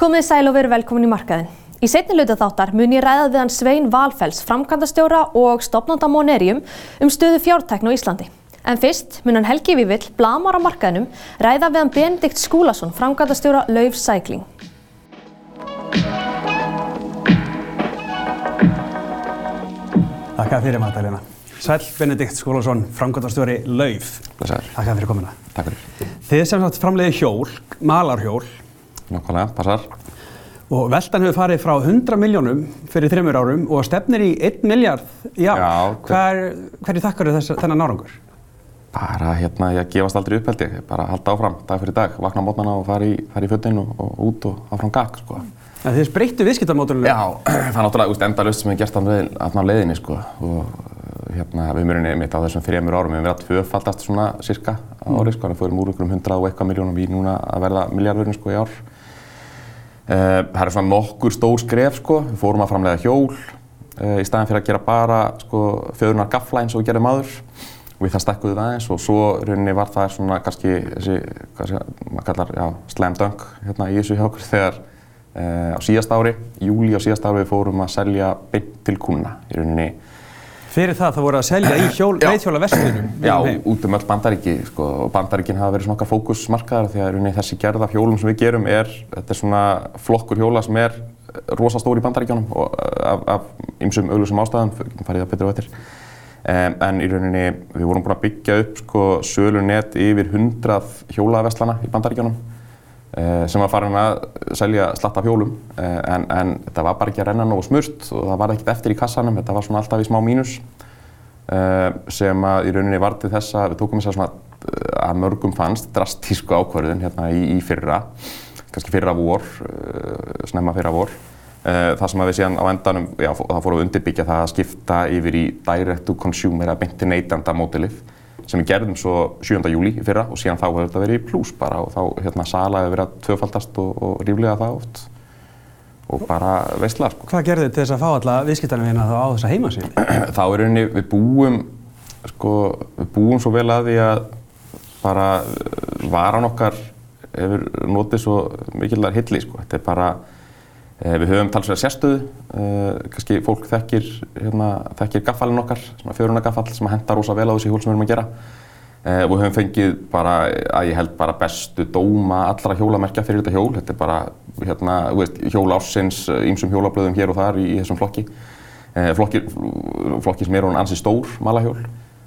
Komið sæl og veru velkomin í markaðin. Í setni hluta þáttar mun ég ræða við hann Svein Valfells, framkvæmdastjóra og stopnanda Monerium um stöðu fjártæknu á Íslandi. En fyrst mun hann Helgi Vívill, blamar á markaðinum, ræða við hann Benedikt Skúlason, framkvæmdastjóra Lauf Cycling. Þakka fyrir Magdalena. Sæl Benedikt Skúlason, framkvæmdastjóri Lauf. Þakka fyrir komina. Takk fyrir. Þið sem sagt framleiði hjól, malarhjól Nákvæmlega, passar. og veltan hefur farið frá 100 miljónum fyrir þreymur árum og stefnir í 1 miljard ár. Já, Hver, hverju þakkar þess, þennan árangur? Bara hérna, ég gefast aldrei upp held ég. Bara halda áfram, dag fyrir dag. Vakna á mótnana og fara í, í fötin og, og út og áfram gag, sko. En þið breyttu viðskiptamódulinu. Já, það er náttúrulega úst, endalust sem ég gert á leiðinni, sko. Og hérna, við mörunni mitt á þessum þreymur árum við hefum verið að tvöfaldast svona cirka á ári, sko. Við fórum úr einhverjum hundrað og eitthvað miljónum í núna að verða miljardurinn, sko, í ár. Uh, það er svona nokkur stór skref sko, við fórum að framlega hjól uh, í staðin fyrir að gera bara sko, fjöðunar gafla eins og við gerðum áður. Og við það stekkuðum við aðeins og svo rauninni var það svona kannski þessi, hvað sé, maður kallar, já, slam dunk hérna í þessu hjá okkur þegar uh, á síðast ári, júli á síðast ári við fórum að selja beint til kuna í rauninni Fyrir það það voru að selja í hjól, Já. reyðhjólaverslunum. Já, út um öll bandaríki sko, og bandaríkin hafa verið svona okkar fókusmarkaðar því að þessi gerð af hjólum sem við gerum er, þetta er svona flokkur hjóla sem er rosa stór í bandaríkjónum og uh, af, af ymsum augljósum ástæðum, getum farið það betur á eftir. Um, en í rauninni, við vorum búin að byggja upp sko, sölunet yfir 100 hjólaveslana í bandaríkjónum sem var farin að selja slatt af hjólum. Uh, en, en þetta var bara ekki að renna nógu smurt og það var ekkert eftir í kassanum, þetta var svona alltaf í smá mínus uh, sem að í rauninni var til þess að við tókum þess að svona að mörgum fannst drastísku ákvörðun hérna í, í fyrra, kannski fyrra vor, snemma fyrra vor. Það sem að við síðan á endanum, já, það fórum að undirbyggja það að skipta yfir í direct to consumer eða beint til neytanda mótilið sem við gerðum svo 7. júli í fyrra og síðan þá hefur þetta verið í pluss bara og þá hérna sala hefur verið að tvöfaldast og, og ríflega það oft og bara veistlega sko. Hvað gerðu þið til þess að fá alla viðskiptarvina þá á þessa heimasíðu? þá er rauninni, við búum sko, við búum svo vel að því að bara uh, varan okkar hefur notið svo mikilvæg hilli sko. þetta er bara eh, við höfum talsverða sérstöðu. Eh, kannski fólk þekkir hérna, þekkir gaffalinn okkar, svona fjöruna gaffall sem henda rosa vel á þessi hjól sem við erum að gera. Eh, við höfum fengið bara að ég held bara bestu dóma allra hjólamerkja fyrir þetta hjól. Þetta er bara hérna, veist, hjól ársins ímsum hjólablöðum hér og þar í, í þessum flokki. Eh, flokki, flokki sem er hún ansi stór malahjól.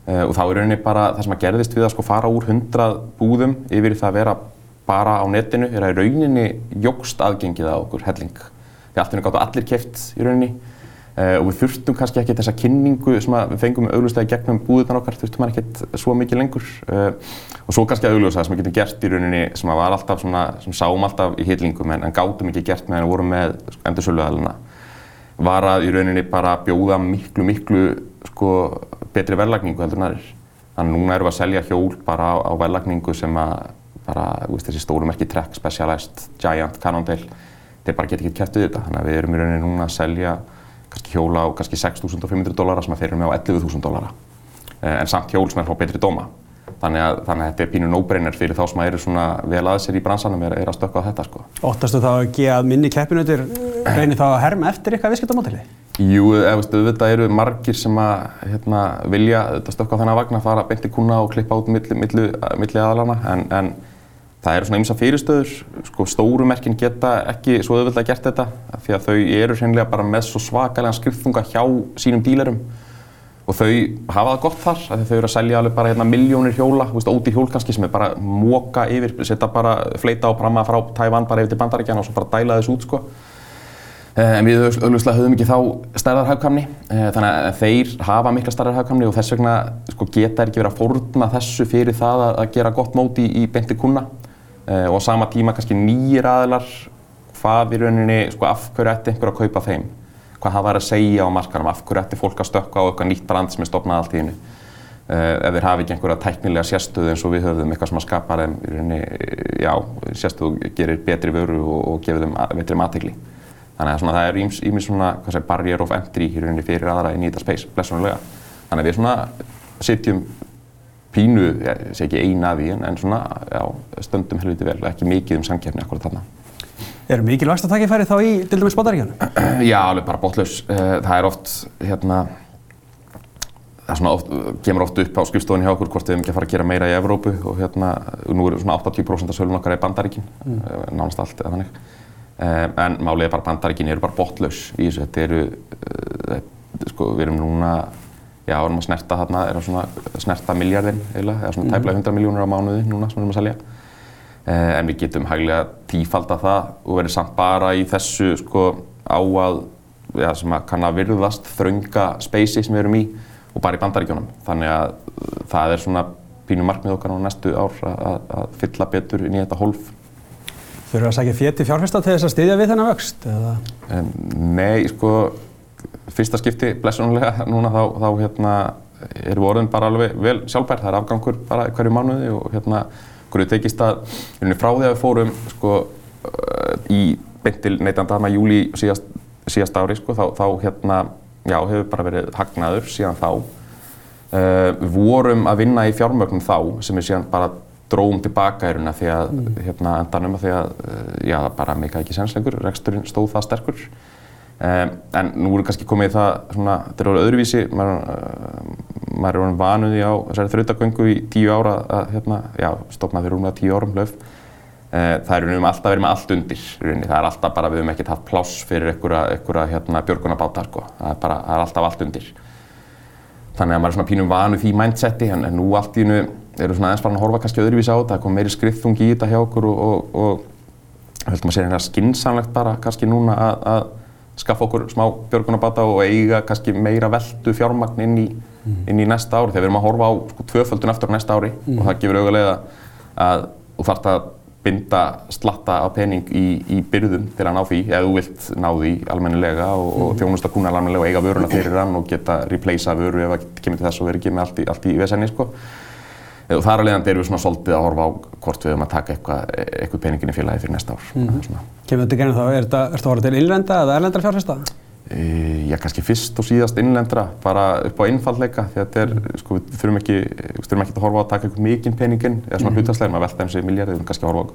Eh, og þá er rauninni bara það sem að gerðist við að sko fara úr 100 búðum yfir það að vera bara á netinu er að rauninni jógst aðgengið á okkur helling því allt henni gáttu allir keft í rauninni. Eh, og við þurftum kannski ekki þessa kynningu sem við fengum í gegnum búðunar okkar þurftum hann ekkert svo mikið lengur. Eh, og svo kannski að augljósa sem við getum gert í rauninni sem var alltaf svona, sem sáum alltaf í hillingum en, en gátum ekki gert meðan við vorum með endursöluðalina var að í rauninni bara bjóða miklu, miklu sko, betri verðlagningu heldur en aðrir. Þannig að núna erum við að selja hjól bara á, á verðlagningu sem að bara, þú veist, þessi stóru merki Trek, Specialized, Giant, Cannondale, þeir bara geta ekki kæft við þetta. Þannig að við erum í rauninni núna að selja kannski hjóla á kannski 6.500 dólara sem að þeir eru með á 11.000 dólara. Eh, En samt hjól sem er frá betri dóma. Þannig að, þannig að þetta er pínu no-brainer fyrir þá sem að eru svona vel að sér í bransanum er, er að stökka á þetta sko. Óttastu þá ekki að minni keppinutur reynir þá að herma eftir eitthvað viðskiptamódili? Jú, veistu, auðvitað eru margir sem að hérna, vilja þetta stökka á þennan vagn að fara beint í kuna og klippa út milli, milli, milli aðalana en, en það eru svona ymsa fyrirstöður, sko stóru merkin geta ekki svo auðvitað gert þetta því að þau eru hreinlega bara með svo svakalega skriftunga hjá sínum dílerum og þau hafa það gott þar að þau eru að selja alveg bara hérna miljónir hjóla, þú veist, ódýr hjól kannski sem er bara móka yfir, setja bara fleita og pramma frá Tævan bara yfir til Bandaríkjana og svo bara dæla þessu út sko. Eh, En við auðvitað höfum ekki þá stærðar hagkvæmni, eh, þannig að þeir hafa mikla stærðar hagkvæmni og þess vegna sko, geta þeir ekki verið að fórna þessu fyrir það að, að gera gott móti í beinti kuna Eh, og á sama tíma kannski nýjir aðilar hvað í rauninni, sko, af hverju ætti einhver að kaupa þeim, hvað það var að segja á markanum, af hverju ætti fólk að stökka á eitthvað nýtt brand sem er stopnað allt í hennu. Uh, ef þeir hafi ekki einhverja tæknilega sérstöðu eins og við höfum eitthvað sem að skapa þeim í rauninni, já, sérstöðu gerir betri vöru og, og gefur þeim betri mategli. Þannig að svona, það er ímis svona, hvað segir, barrier of entry í rauninni fyrir aðra í þetta space, blessunulega. Þannig að við svona sitjum pínu, ég segi ekki eina af því, en, svona, já, stöndum helviti vel, ekki mikið um samkeppni akkurat þarna. Er mikilvægst að takja færi þá í til dæmis Bandaríkjunum? Já, alveg bara botlaus. Eh, Það er oft, hérna, það er svona oft, kemur oft upp á skrifstofunni hjá okkur hvort við erum ekki að fara að gera meira í Evrópu og hérna, nú eru svona 80% af sölun okkar í Bandaríkin, mm. nánast allt eða þannig. Eh, En málið er bara Bandaríkin eru bara botlaus í þessu, þetta eru, eh, sko, við erum núna, já, við erum að snerta þarna, erum svona snerta miljardinn eiginlega, eða svona tæplega 100 miljónur á mánuði núna sem við erum að selja. Eh, en við getum hæglega tífalda það og verið samt bara í þessu sko á að, ja, sem að kann að virðast þrönga spacei sem við erum í og bara í bandaríkjónum. Þannig að uh, það er svona pínu markmið okkar á næstu ár að, að, að fylla betur inn í þetta hólf. Þurfum við að sækja féti fjárfesta til þess að styðja við þennan vöxt? Eða? En, nei, sko, fyrsta skipti blessunulega núna þá, þá hérna, erum við orðin bara alveg vel sjálfbær. Það er afgangur bara hverju mánuði og hérna, hverju tekist að, frá því að við fórum sko, uh, í beintil neytanda hana júli síðast, síðast ári, sko, þá, þá hérna, já, hefur bara verið hagnaður síðan þá. Uh, við vorum að vinna í fjármögnum þá sem við síðan bara dróum tilbaka í raunina því að mm. hérna endanum að því að uh, já, það bara meika ekki senslengur, reksturinn stóð það sterkur. En nú er kannski komið það svona, þetta er orðið öðruvísi, maður, maður er orðin vanuði á þessari þrautagöngu í tíu ára að hérna, já, stopna fyrir rúmlega tíu árum hlöf. Uh, það er um alltaf verið með allt undir, það er alltaf bara við höfum ekkert haft pláss fyrir einhverja hérna, björgunabáta, sko. það, er bara, það er alltaf allt undir. Þannig að maður er svona pínum vanu því mindseti, en, nú allt í hennu eru svona aðeins farin að horfa kannski öðruvísi á þetta, það kom meiri skriðþungi í þetta hjá okkur og, og, og höldum að segja hérna skinsamlegt bara kannski núna að skaffa okkur smá björgunarbata og eiga kannski meira veldu fjármagn inn í, mm. inn í næsta ári þegar við erum að horfa á sko, tvöföldun eftir á næsta ári mm. og það gefur auðvitað að þú þarfst að binda slatta af pening í, í byrðum til að ná því eða þú vilt ná því almennilega og, mm. og þjónusta kúnar almennilega og eiga vöruna fyrir hann og geta replacea vöru ef það kemur til þess og verður ekki með allt í, í vesenni sko. Og þar alveg erum við svona svolítið að horfa á hvort við höfum að taka eitthvað, eitthvað peningin í félagi fyrir næsta ár. Mm -hmm. Kemur þetta genið þá, er þetta að horfa til innlenda eða erlendra fjárfesta? E, já, kannski fyrst og síðast innlendra, bara upp á einfallleika því að þetta er, mm. sko, við þurfum ekki, við þurfum ekki að horfa á að taka eitthvað mikinn peningin eða svona mm. hlutastlega, maður velta eins og miljardi, við þurfum kannski að horfa á,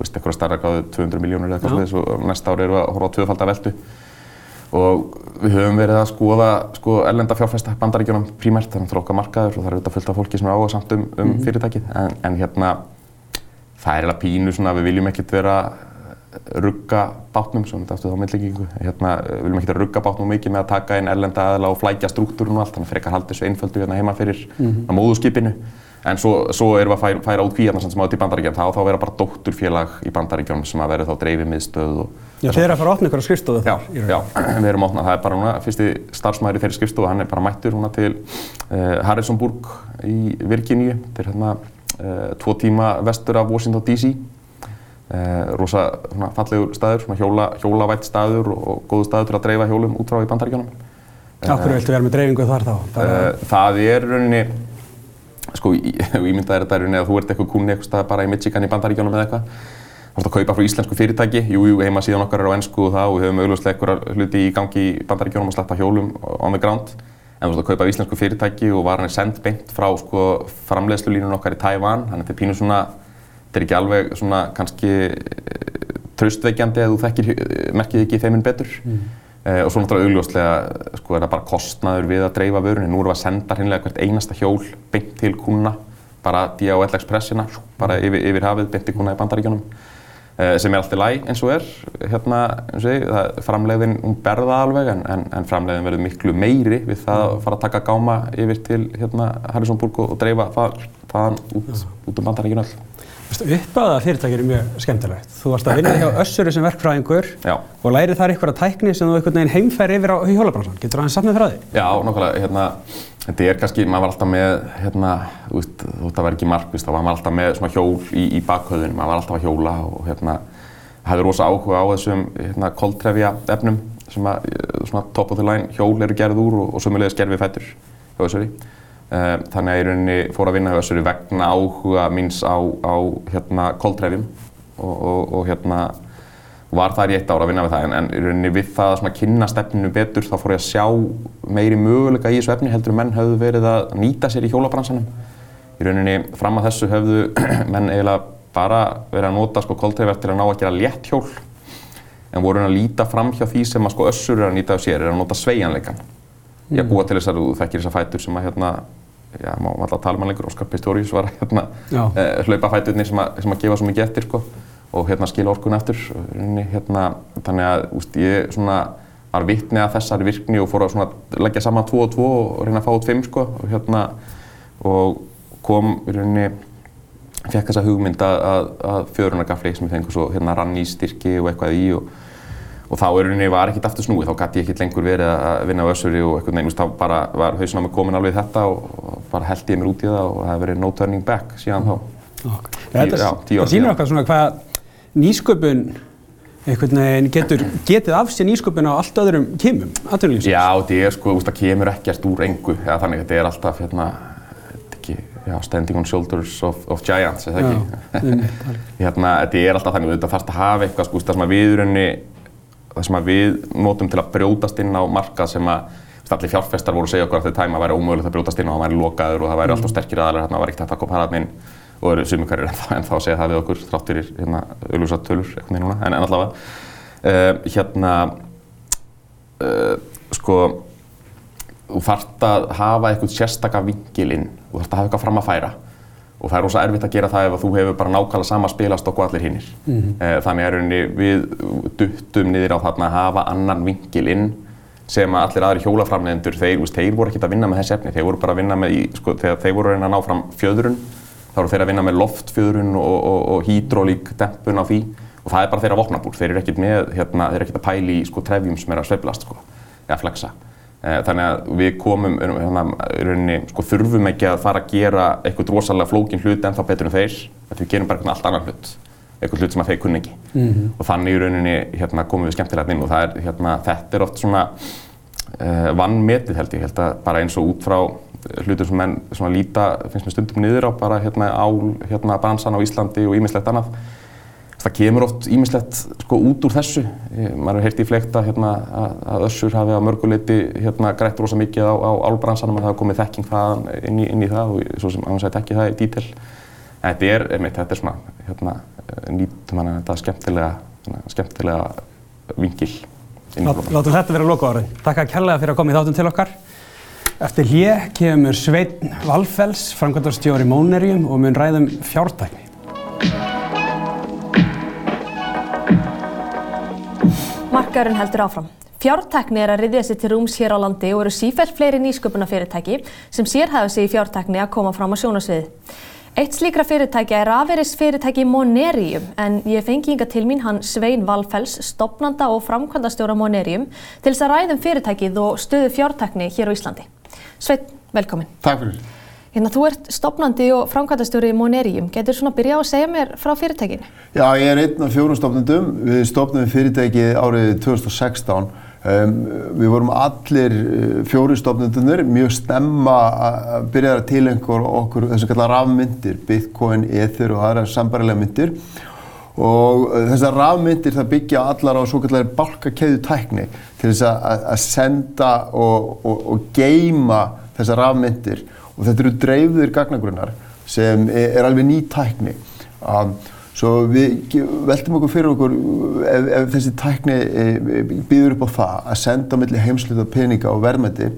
veist, eitthvað starra gráðu 200 miljónur eða eitthvað slúðis og næsta ári erum við að horfa á tvöfaldar veldu og við höfum verið að skoða sko, erlenda fjárfæsta bandaríkjónum prímært, þannig að það er okkar markaður og það er auðvitað fullt af fólki sem er áhuga samt um, um mm -hmm. fyrirtækið. En, en hérna það er eiginlega pínu svona að við viljum ekkert vera rugga bátnum, svona þetta aftur þá meðleggingu, hérna við viljum ekkert rugga bátnum mikið með að taka inn erlenda aðla og flækja struktúrun og allt, þannig að frekar haldi þessu einföldu hérna heima fyrir mm -hmm. að móðuskipinu en svo, svo erum við að færa, færa út kvíarna sem átt í bandaríkjum, þá þá vera bara dótturfélag í bandaríkjum sem að vera þá dreifið miðstöð og Já, þeir eru að fara að opna ykkur á skrifstofu þar? Já, já, við erum að opna. Það er bara núna, fyrsti starfsmæður í þeirri skrifstofu, hann er bara mættur núna til uh, Harrisonburg í Virginíu. Þetta er hérna uh, tvo tíma vestur af Washington DC. Uh, rosa svona, fallegur staður, svona hjóla, hjólavætt staður og, góðu staður til að dreifa hjólum út frá í bandaríkjónum. Akkur viltu vera með dreifingu þar þá? Það er rauninni, sko, ímyndað er þetta rauninni að þú ert eitthvað kunni eitthvað bara í Michigan í bandaríkjónum eða eitthvað Þú ert að kaupa frá íslensku fyrirtæki, jú, jú, heima síðan okkar er á ennsku og það og við höfum augljóslega einhverjar hluti í gangi í bandaríkjónum að sleppa hjólum on the ground. En þú ert að kaupa íslensku fyrirtæki og varan er sendt beint frá sko, framleiðslulínun okkar í Tævan. Þannig að þetta er pínu svona, þetta er ekki alveg svona kannski traustveikjandi að þú þekkir merkið ekki þeiminn betur. Mm. Eh, og svo náttúrulega augljóslega sko, er það bara kostnaður við að dreifa vörunni. Nú erum við að senda hreinlega hvert einasta hjól beint til kuna, bara DHL Expressina, bara yfir, yfir hafið beint til kuna í bandaríkjónum. sem er alltaf læg eins og er hérna, eins og ég, framleiðin hún berða alveg en, en, en framleiðin verður miklu meiri við það að fara að taka gáma yfir til hérna Harrisonburg og, dreifa það, þaðan út, út um bandaríkinu öll. Uppbæða fyrirtækir er mjög skemmtilegt. Þú varst að vinna hjá Össuri sem verkfræðingur Já. og lærið þar eitthvað tækni sem þú einhvern veginn heimfæri yfir á hjólabransan. Getur það að safna frá því? Já, nákvæmlega. Hérna, þetta er kannski, maður var alltaf með, hérna, veist, það var ekki markvist, þá var maður alltaf með svona hjól í, í bakhauðinu, maður var alltaf að hjóla og hérna, hafði rosa áhuga á þessum hérna, koldtrefja efnum sem að, svona top of the line hjól eru gerð úr og, og sömulegis gerð við fættur hjá Össuri. Uh, þannig að ég rauninni fór að vinna hjá Össuri vegna áhuga míns á, á hérna, koldtrefjum og, og, og hérna var þar í eitt ára að vinna við það en, en rauninni við það að kynna stefninu betur þá fór ég að sjá meiri möguleika í þessu efni heldur menn höfðu verið að nýta sér í hjólabransanum. Í rauninni fram að þessu höfðu menn eiginlega bara verið að nota sko koldtrefjar til að ná að gera létt hjól en voru hann að líta fram hjá því sem að sko össur er að nýta á sér, er að nota sveigjanleikan. Ég að búa til þess að þú þekkir þessa fætur sem að hérna, já, má alltaf tala um hann lengur, Óskar Pistorius var að hérna, eh, hlaupa fæturnir sem, sem að gefa svo mikið eftir sko og hérna skila orkun eftir. Hérna, þannig að úst, ég svona var vitni að þessari virkni og fór að svona leggja saman tvo og tvo og reyna að fá út fimm sko og hérna og kom í rauninni fekk þessa hugmynd að, að, að fjörunargafli sem ég fengur svo hérna rann í styrki og eitthvað í og, og þá í rauninni var ekkert aftur snúið, þá gæti ég ekkert lengur verið að vinna á össuri og eitthvað neynust, þá bara var hausinn á mig komin alveg þetta og, bara held ég mér út í það og það hefði verið no turning back síðan þá. Þetta já, tíu ár það sýnir okkar svona hvað nýsköpun einhvern veginn getur getið af sér nýsköpun á allt öðrum kymum, atvinnulífsins. Já, þetta er sko, það kemur ekkert úr engu, eða þannig, þetta er alltaf hérna, þetta er ekki, já, standing on shoulders of, of giants, eða ekki? alveg. hérna, þetta er alltaf þannig, þetta þarfst að hafa eitthvað, sko, það sem að við í rauninni, það sem við notum til að brjótast inn á markað sem að allir fjárfestar voru að segja okkur að þetta tæma væri ómögulegt að brjótast inn og það væri lokaður og það væri alltaf sterkir aðalar, hérna var ekkert hægt að koma hraðan inn og eru sumir hverjir ennþá, ennþá að segja það við okkur þrátt fyrir hérna auðvitað tölur eitthvað núna, en, en allavega. Uh, hérna uh, sko þú þarft að hafa eitthvað sérstaka vingilinn, þú þarft að hafa eitthvað fram að færa og það er rosa erfitt að gera það ef að þú hefur bara nákvæmlega sama spilastokk og allir hinnir. Þannig er rauninni við duttum niður á þarna að hafa annan vingilinn sem að allir aðri hjólaframlegendur, þeir, veist, þeir voru ekkert að vinna með þessi efni, þeir voru bara að vinna með, í, sko, þegar þeir voru að reyna að ná fram fjöðrun, þá voru þeir að vinna með loftfjöðrun og, og, og hydrolík dempun á því og það er bara þeirra vopnabúr, þeir eru ekkert með, hérna, þeir eru ekkert að pæli í sko trefjum sem er að sveiflast, sko, eða flexa. Eh, Þannig að við komum, hérna, í rauninni, sko, þurfum ekki að fara að gera eitthvað rosalega flókin hlut en þá betur en þeir, við gerum bara allt annan hlut, eitthvað hlut sem þeir kunni ekki. Og þannig í rauninni hérna, komum við skemmtilega inn og er, hérna, þetta er oft svona uh, vannmetið held ég, held að bara eins og út frá hlutum sem menn líta, finnst mér stundum niður á bara hérna á hérna bransan á Íslandi og ímislegt annað. Það kemur oft ímislegt sko út úr þessu. Ég, maður hefur heyrt í fleikta hérna, að, að Össur hafi á mörguleiti hérna, grætt rosa mikið á, á álbransanum að það hafa komið þekking þaðan inn í, inn í það og svo sem hann sætti ekki það í dítil. En þetta er, einmitt, þetta er svona, hérna, nýtum hann þetta skemmtilega, skemmtilega vingil. Látum þetta vera lokaorðin. Takk að kærlega fyrir að koma í þáttum til okkar. Eftir hlje kemur Sveinn Valfells, framkvæmdarstjóri Mónerium og mun ræðum fjártækni. Markaðurinn heldur áfram. Fjártækni er að riðja sig til rúms hér á landi og eru sífellt fleiri nýsköpunarfyrirtæki sem sérhæfa sig í fjártækni að koma fram á sjónasviði. Eitt slíkra fyrirtækja er aðverðis fyrirtæki Monerium en ég fengi hinga til mín hann Svein Valfells, stopnanda og framkvæmdastjóra Monerium til þess að ræðum fyrirtækið og stöðu fjártækni hér á Íslandi. Svein, velkomin. Takk fyrir. Hérna, þú ert stopnandi og framkvæmdastjóri Monerium. Getur svona að byrja á að segja mér frá fyrirtækinu? Já, ég er einn af fjórum stofnendum. Við stofnum fyrirtækið árið 2016. Um, við vorum allir uh, fjóri stofnendunir mjög stemma að byrja að tilengur okkur þess að kalla rafmyndir, bitcoin, ether og aðra sambarilega myndir. Og uh, þessar rafmyndir það byggja allar á svo kallar balkakeðu tækni til þess að senda og, og, og geima þessar rafmyndir. Og þetta eru dreifðir gagnagrunnar sem er, er alveg ný tækni. Um, Svo við veltum okkur fyrir okkur ef, ef þessi tækni e, býður upp á það að senda á milli heimsluta peninga og verðmæti e,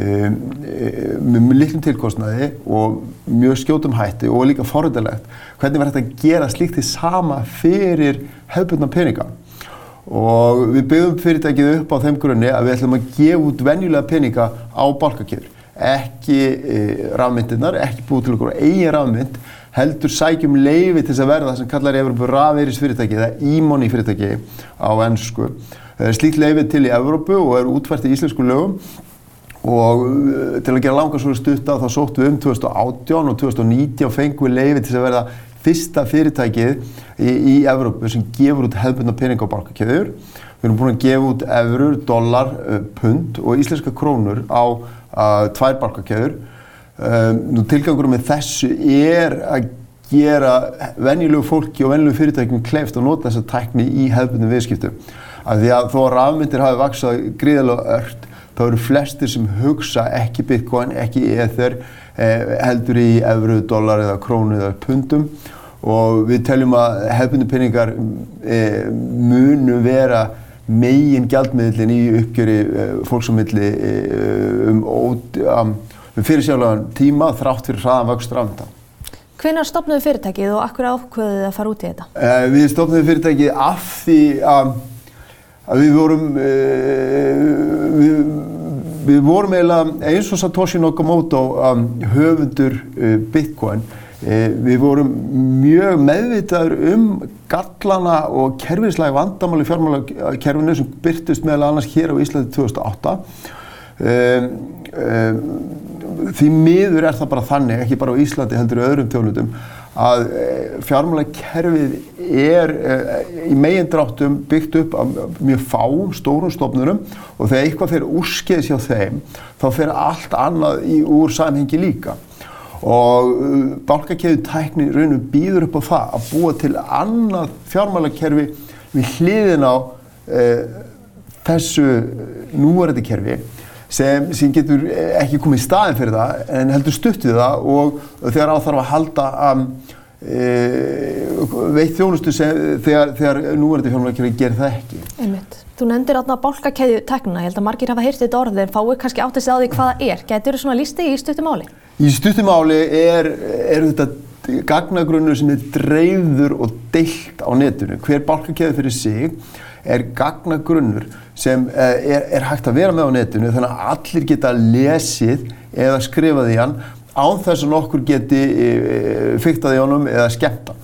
e, með litlum tilkostnaði og mjög skjótum hætti og líka forrættilegt. Hvernig var þetta að gera slíkt því sama fyrir hefðbundna peninga? Og við byggðum fyrirtækið upp á þeim grunni að við ætlum að gefa út venjulega peninga á balkakeður. Ekki e, rafmyndirnar, ekki búið til okkur eigin rafmynd, heldur sækjum leifi til þess að verða það sem kallar í Evrópu rafeiris fyrirtæki eða e-money fyrirtæki á ennsku. Slíkt leifi til í Evrópu og er útvært í íslensku lögum og uh, til að gera langar svo stutta þá sóttum við um 2018 og 2019 og fengum við leifi til þess að verða fyrsta fyrirtækið í, í Evrópu sem gefur út hefðbundna peninga á barkakeður. Við erum búin að gefa út eurur, uh, pund og íslenska krónur á uh, tvær barkakeður. Um, nú tilgangurum með þessu er að gera venjulegu fólki og venjulegu fyrirtækjum kleift að nota þessa tækni í hefðbundum viðskiptum. Af því að þó að rafmyndir hafi vaksað gríðalega ört, þá eru flestir sem hugsa ekki bitcoin, ekki ether, eh, heldur í evru, dólar eða krónu eða pundum og við teljum að hefðbundu peningar e, munu vera megin gjaldmiðlinn í uppgjöri e, fólksamilli e, um, um, um fyrirsjálagan tíma þrátt fyrir hraðan vöxt rafnda. Hvenær stopnuðu fyrirtækið og akkur ákveðið að fara út í þetta? Uh, við stopnuðu fyrirtækið af því að, að við vorum uh, við, við vorum eiginlega eins og Satoshi Nakamoto um, höfundur uh, Bitcoin við vorum mjög meðvitaður um gallana og kerfislega vandamáli fjármálakerfinu sem byrtist meðal annars hér á Íslandi 2008 um, um, því miður er það bara þannig, ekki bara á Íslandi heldur öðrum þjóðlutum, að eh, fjármálakerfið er eh, í megindráttum byggt upp af mjög fáum stórum stofnurum og þegar eitthvað fyrir úrskeiðs hjá þeim þá fyrir allt annað í úr samhengi líka og uh, bálkakeðu tækni raunum býður upp á það að búa til annað fjármálakerfi við hliðin á uh, þessu núverði kerfi sem, sem getur ekki komið í staðin fyrir það en heldur stutt við það og þegar áþarf að halda um, e, veitt þjónustu sem, þegar, þegar núverði fjármálakerfi ger það ekki. Einmitt. Þú nefndir átna bálkakeðju tekna, ég held að margir hafa heyrst þetta orðið en fáið kannski átt að segja á því hvaða er. Getur þú svona lístið í stuttumáli? Í stuttumáli er, er þetta gagnagrunnur sem er dreifður og deilt á netinu. Hver bálkakeðu fyrir sig er gagnagrunnur sem eh, er, er hægt að vera með á netinu þannig að allir geta lesið eða skrifað í hann án þess að nokkur geti e, fyrktað í honum eða skemmta.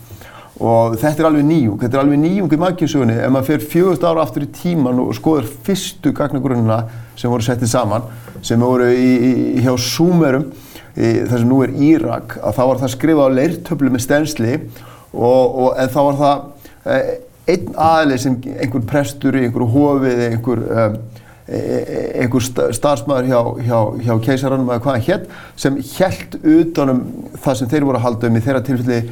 Og þetta er alveg nýjung, þetta er alveg nýjung í maggjumsugunni ef maður fer fjögust ára aftur í tíman og skoður fyrstu gagnagrunna sem voru settið saman, sem voru í, í, hjá Súmerum, þar sem nú er Írak, að þá var það skrifað á leirtöflu með stensli og, og en þá var það e, einn aðli sem einhver prestur í einhverju hofið eða einhver, um, einhver starfsmæður hjá, hjá, hjá keisaranum eða hvaða hér sem held utanum það sem þeir voru að halda um í þeirra tilfelli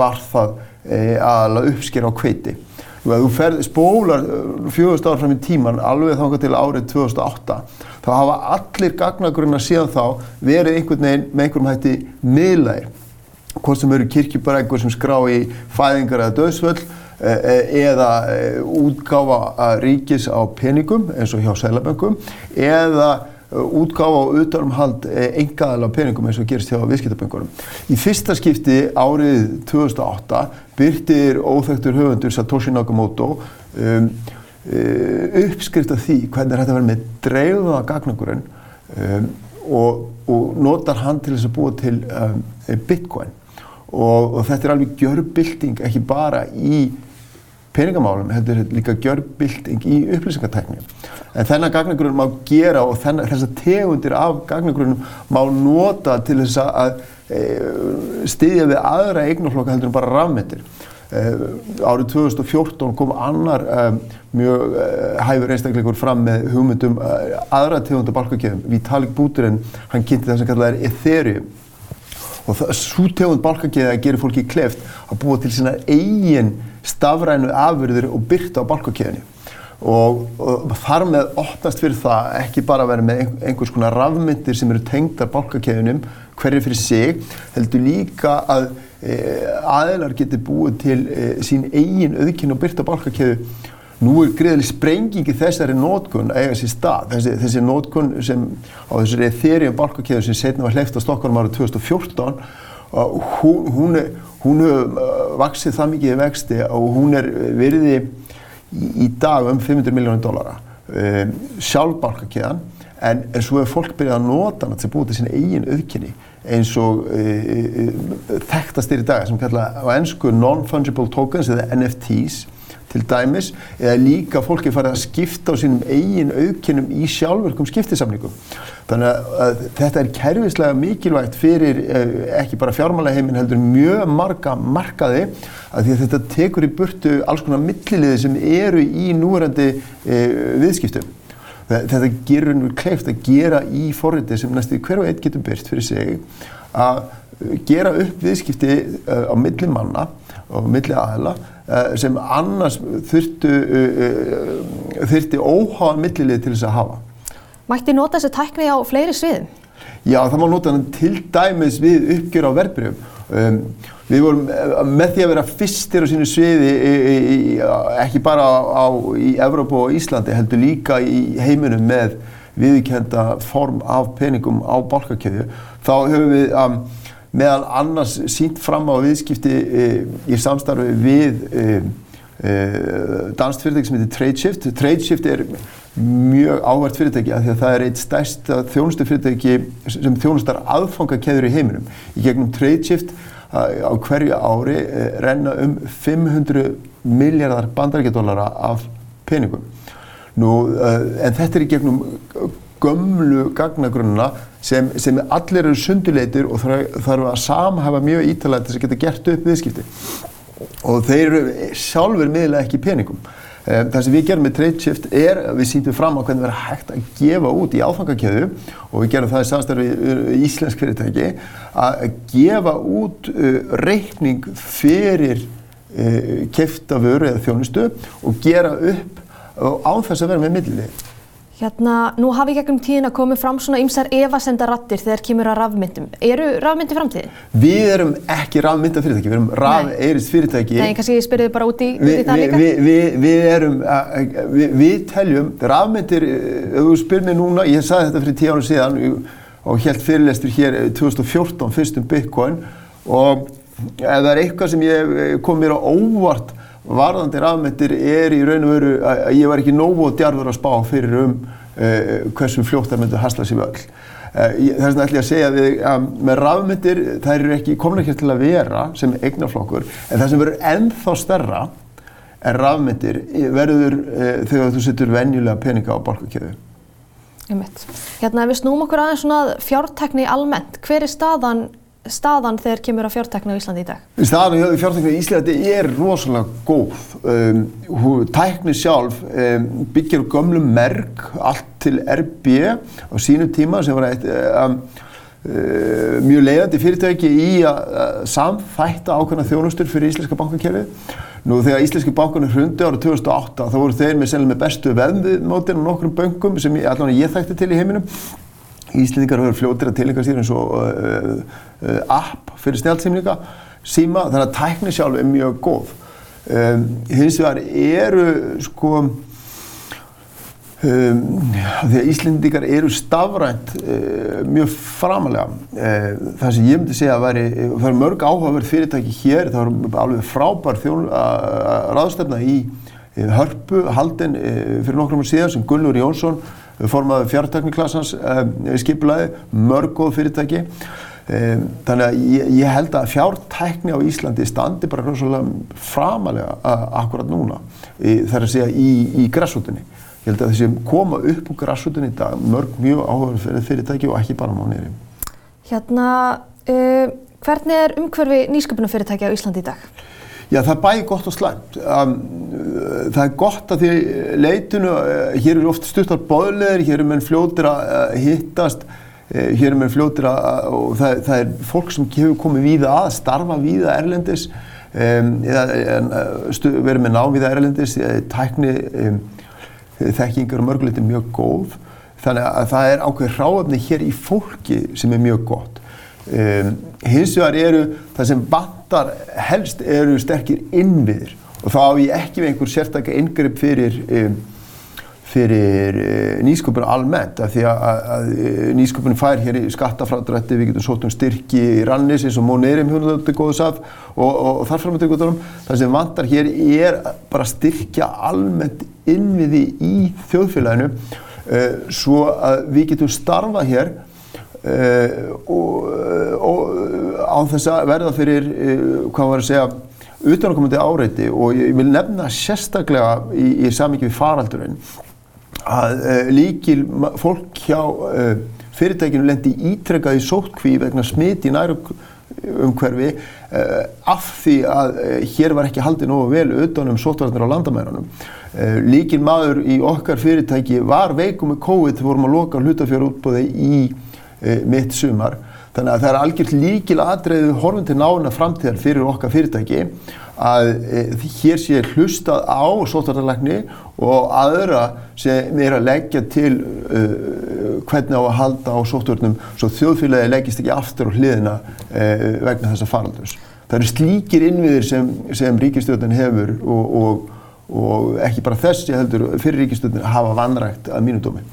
var það e, aðalega uppsker á kveiti. Veist, þú ferð spólar uh, fjögust ára fram í tíman alveg þángar til árið 2008 þá hafa allir gagnagrunna síðan þá verið einhvern veginn með einhverjum hætti miðlægir. Hvort sem eru kirkjubarækur sem skrá í fæðingar eða döðsvöld Eh, eh, eða eh, útgáfa ríkis á peningum eins og hjá sælaböngum eða útgáfa og utanumhald engaðal á peningum eins og gerist hjá viðskiptaböngunum. Í fyrsta skipti árið 2008 byrtir óþægtur höfundur Satoshi Nakamoto um, uppskrift af því hvernig þetta verður með dreifða gagnangurinn um, og, og notar hann til þess að búa til um, bitcoin og, og þetta er alveg gjörbilding ekki bara í peningamálum heldur líka gjörbilding í upplýsingartækni. En þennan gagnagrunum má gera og þessar tegundir af gagnagrunum má nota til þess að e, styðja við aðra eignaflokka heldur en bara rafmyndir. E, árið 2014 kom annar e, mjög e, hæfur einstakleikur fram með hugmyndum e, aðra tegundar balkakjöfum. Vitalik Buterin, hann kynnti það sem kallað er Ethereum og svo tegund balkakjöða gerir fólki kleft að búa til sína eigin stafrænu afurður og byrta á balkakjöðinni og, og þar með opnast fyrir það ekki bara að vera með einhvers konar rafmyndir sem eru tengdar balkakjöðunum hverju fyrir sig, heldur líka að e, aðeinar getur búið til e, sín eigin auðkynna og byrta balkakjöðu Nú er greiðileg sprengingi þessari nótkunn eiga sér stað. Þessi, þessi nótkunn sem á þessari Ethereum balkakjöðu sem setna var hleyft á Stokkvarm árið 2014 hún, hún, hún hefur uh, vaksið það mikið í vexti og hún er virði í, í dag um 500 miljónir dólara um, sjálf balkakeðan en, en svo hefur fólk byrjað að nota hann til að búið til sín eigin auðkynni eins og uh, uh, þekktastir í dag sem kalla á ennsku non-fungible tokens eða NFTs til dæmis eða líka fólki farið að skipta á sínum eigin auðkynum í sjálfverkum skiptisamningum. Þannig að þetta er kervislega mikilvægt fyrir eh, ekki bara fjármálaheimin heldur mjög marga markaði að því að þetta tekur í burtu alls konar milliliði sem eru í núverandi e, viðskiptum. Þetta gerur nú kleift að gera í forriti sem næstu hver og einn getur byrt fyrir sig að gera upp viðskipti á milli manna og milli aðela uh, sem annars þurftu uh, þurfti óháðan millilið til þess að hafa. Mætti nota þessi tækni á fleiri sviðum? Já, það má nota hann til dæmis við uppgjör á verbreyfum Um, við vorum eh, með því að vera fyrstir á sínu sviði í, í, í, ekki bara á, í Evrópu og Íslandi heldur líka í heiminum með viðkenda form af peningum á bálkakjöðu þá höfum við um, meðal annars sínt fram á viðskipti e, í samstarfi við e, e, danst fyrirtæki sem heitir Tradeshift. Tradeshift er mjög ávært fyrirtæki af því að það er eitt stærsta þjónustu fyrirtæki sem þjónustar aðfangakeður í heiminum. Í gegnum Tradeshift á hverju ári renna um 500 miljardar bandarækjadólara af peningum. Nú, en þetta er í gegnum gömlu gagnagrunna sem, sem allir eru sunduleitir og þarf að samhafa mjög ítalega til þess að geta gert upp viðskipti. Og þeir eru sjálfur miðlega ekki peningum. Eh, það sem við gerum með TradeShift er að við sýndum fram á hvernig það er hægt að gefa út í áfangakjöðu og við gerum það í samstarfi íslensk fyrirtæki að gefa út uh, reikning fyrir kefta vöru eða þjónustu og gera upp á þess að vera með millið. Hérna, nú hafi gegnum tíðin að komi fram svona ymsar evasendarattir þegar kemur að rafmyndum. Eru rafmyndi framtíðin? Við erum ekki rafmynda fyrirtæki, við erum rafeirist fyrirtæki. Nei, kannski ég spyrði bara út í, vi, út í það líka? Við vi, vi, við erum, við, teljum, rafmyndir, ef þú spyr mér núna, ég sagði þetta fyrir tíu ára síðan og helt fyrirlestur hér 2014 fyrstum Bitcoin og ef það er eitthvað sem ég kom mér á óvart varðandi rafmyndir er í raun og veru að ég var ekki nógu og djarfur að spá fyrir um uh, hversu fljótt það myndi hasla sér völl. Uh, þess vegna ætlum ég að segja að, að með rafmyndir þær eru ekki komin ekki til að vera sem eignaflokkur en það sem verður ennþá stærra en rafmyndir verður uh, þegar þú setur venjulega peninga á borgarkjöðu. Hérna við snúum okkur aðeins svona fjártekni almennt, hver er staðan staðan þegar kemur að fjártækna á Íslandi í dag? Staðan á fjártækna í Íslandi er rosalega góð. Um, tækni sjálf um, byggjar gömlum merk allt til RB á sínu tíma sem var eitt um, uh, mjög leiðandi fyrirtæki í að samþætta ákveðna þjónustur fyrir Íslenska bankakerfið. Nú þegar Íslenski bankunum hrundi ára 2008 þá voru þeir með, með bestu veðmótin á nokkrum böngum sem allan ég þekkti til í heiminum Íslendingar hefur fljóttir að tilengja sér eins og uh, uh, app fyrir snjálfsýmninga síma þannig að tækni sjálf er mjög góð. Um, hins vegar eru sko um, því að Íslendingar eru stafrænt uh, mjög framalega. Það sem ég myndi segja að veri, það er mörg áhugaverð fyrirtæki hér, það er alveg frábær þjón að ráðstefna í hörpu haldin fyrir nokkrum síðan sem Gunnur Jónsson formaði fjartakniklassans um, skipulaði, mörg góð fyrirtæki. Um, þannig að ég, ég held að fjártækni á Íslandi standi bara rosalega framalega akkurat núna þar að segja í, í græsútunni ég held að þessi koma upp úr græsútunni í dag mörg mjög áhugaverð fyrirtæki og ekki bara mánir Hérna, uh, hvernig er umhverfi nýsköpunarfyrirtæki á Íslandi í dag? Já, það er bæði gott og slæmt. Um, það er gott að því leitinu, uh, hér eru oft stuttar bóðleðir, hér eru menn fljótir að uh, hittast, uh, hér eru menn fljótir að, og það, það er fólk sem hefur komið víða að, starfa víða erlendis, um, eða verið með návíða erlendis, tækni um, þekkingar og mörguleitin mjög góð. Þannig að það er ákveð ráöfni hér í fólki sem er mjög gott. Um, hins vegar eru það sem vantar helst eru sterkir innviðir. Og þá á ég ekki við einhver sérstaklega ingripp fyrir, um, fyrir uh, nýsköpun almennt af því að, að, að nýsköpun fær hér í skattafræðrætti, við getum sótt um styrki í rannis eins og móneirim hjúnulegt er góðs af og, og, og þarfram til góðurum það sem vantar hér er bara styrkja almennt innviði í þjóðfélaginu uh, svo að við getum starfa hér Uh, og, og á þess að verða fyrir hvað var að segja utanakomandi áreiti og ég vil nefna sérstaklega í, í samíkju við faraldurinn að líkil fólk hjá fyrirtækinu lendi ítrekkaði sótkví vegna smit í næru umhverfi af því að hér var ekki haldið nógu vel utanum sótvarnir á landamærunum. Líkil maður í okkar fyrirtæki var veikum með COVID vorum að loka hlutafjárútbóði í mitt sumar. Þannig að það er algjört líkil aðdreiðu horfum til nána framtíðar fyrir okkar fyrirtæki að e, hér sé hlustað á sótartalækni og aðra sem er að leggja til uh, hvernig á að halda á sótturnum svo þjóðfélagi leggist ekki aftur á hliðina uh, vegna þessa faraldurs. Það eru slíkir innviðir sem, sem ríkistjóðin hefur og, og, og ekki bara þessi heldur fyrir ríkistjóðin hafa vanrægt að mínu dómi.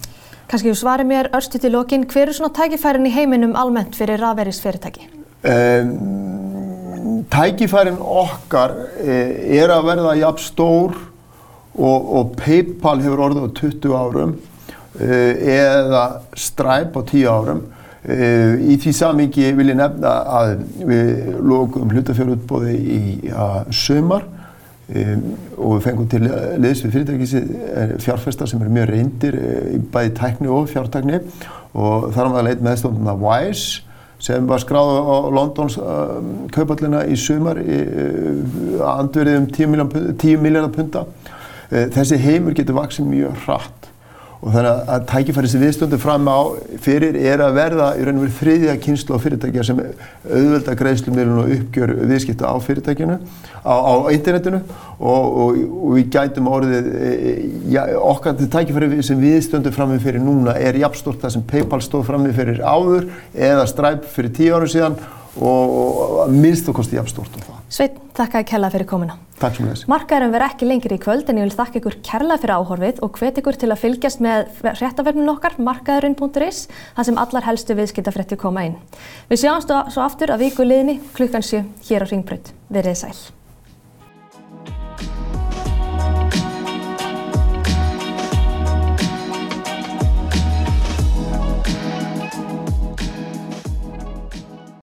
Kanski þú svarir mér örstuð til lokin, hver er svona tækifærin í heiminum almennt fyrir rafverðis fyrirtæki? Um, tækifærin okkar eh, er að verða jafn stór og, og Paypal hefur orðið á 20 árum eh, eða Stripe á 10 árum. Eh, í því samingi vil ég nefna að við lókum hlutafjárútbóði í sömar og við fengum til liðs við fyrirtækis fjárfesta sem eru mjög reyndir í bæði tækni og fjártækni og þar var það leit meðstofnuna Wise sem var skráð á Londons uh, kaupallina í sumar uh, andverðið um 10 miljardar punta. Uh, þessi heimur getur vaksið mjög hratt og þannig að tækifæri sem við stöndum fram á fyrir er að verða í raun og verið þriðja kynslu á fyrirtækja sem auðvelda greiðslumilun og uppgjör viðskipta á fyrirtækjunu, á, á internetinu og, og, og við gætum orðið, ja, okkar tækifæri sem við stöndum fram með fyrir núna er jafnstort það sem Paypal stóð fram með fyrir áður eða Stripe fyrir tíu árum síðan og að minnst og kosti jafnstort á það. Sveit, þakka að kella fyrir komina. Takk sem þess. Markaðurum verð ekki lengri í kvöld en ég vil þakka ykkur kærlega fyrir áhorfið og hvet ykkur til að fylgjast með réttaverfnum okkar markaðurinn.is þar sem allar helstu viðskiptafrétti koma inn. Við sjáumst svo aftur að viku liðni klukkan 7 hér á Ringbrönd. Verið sæl.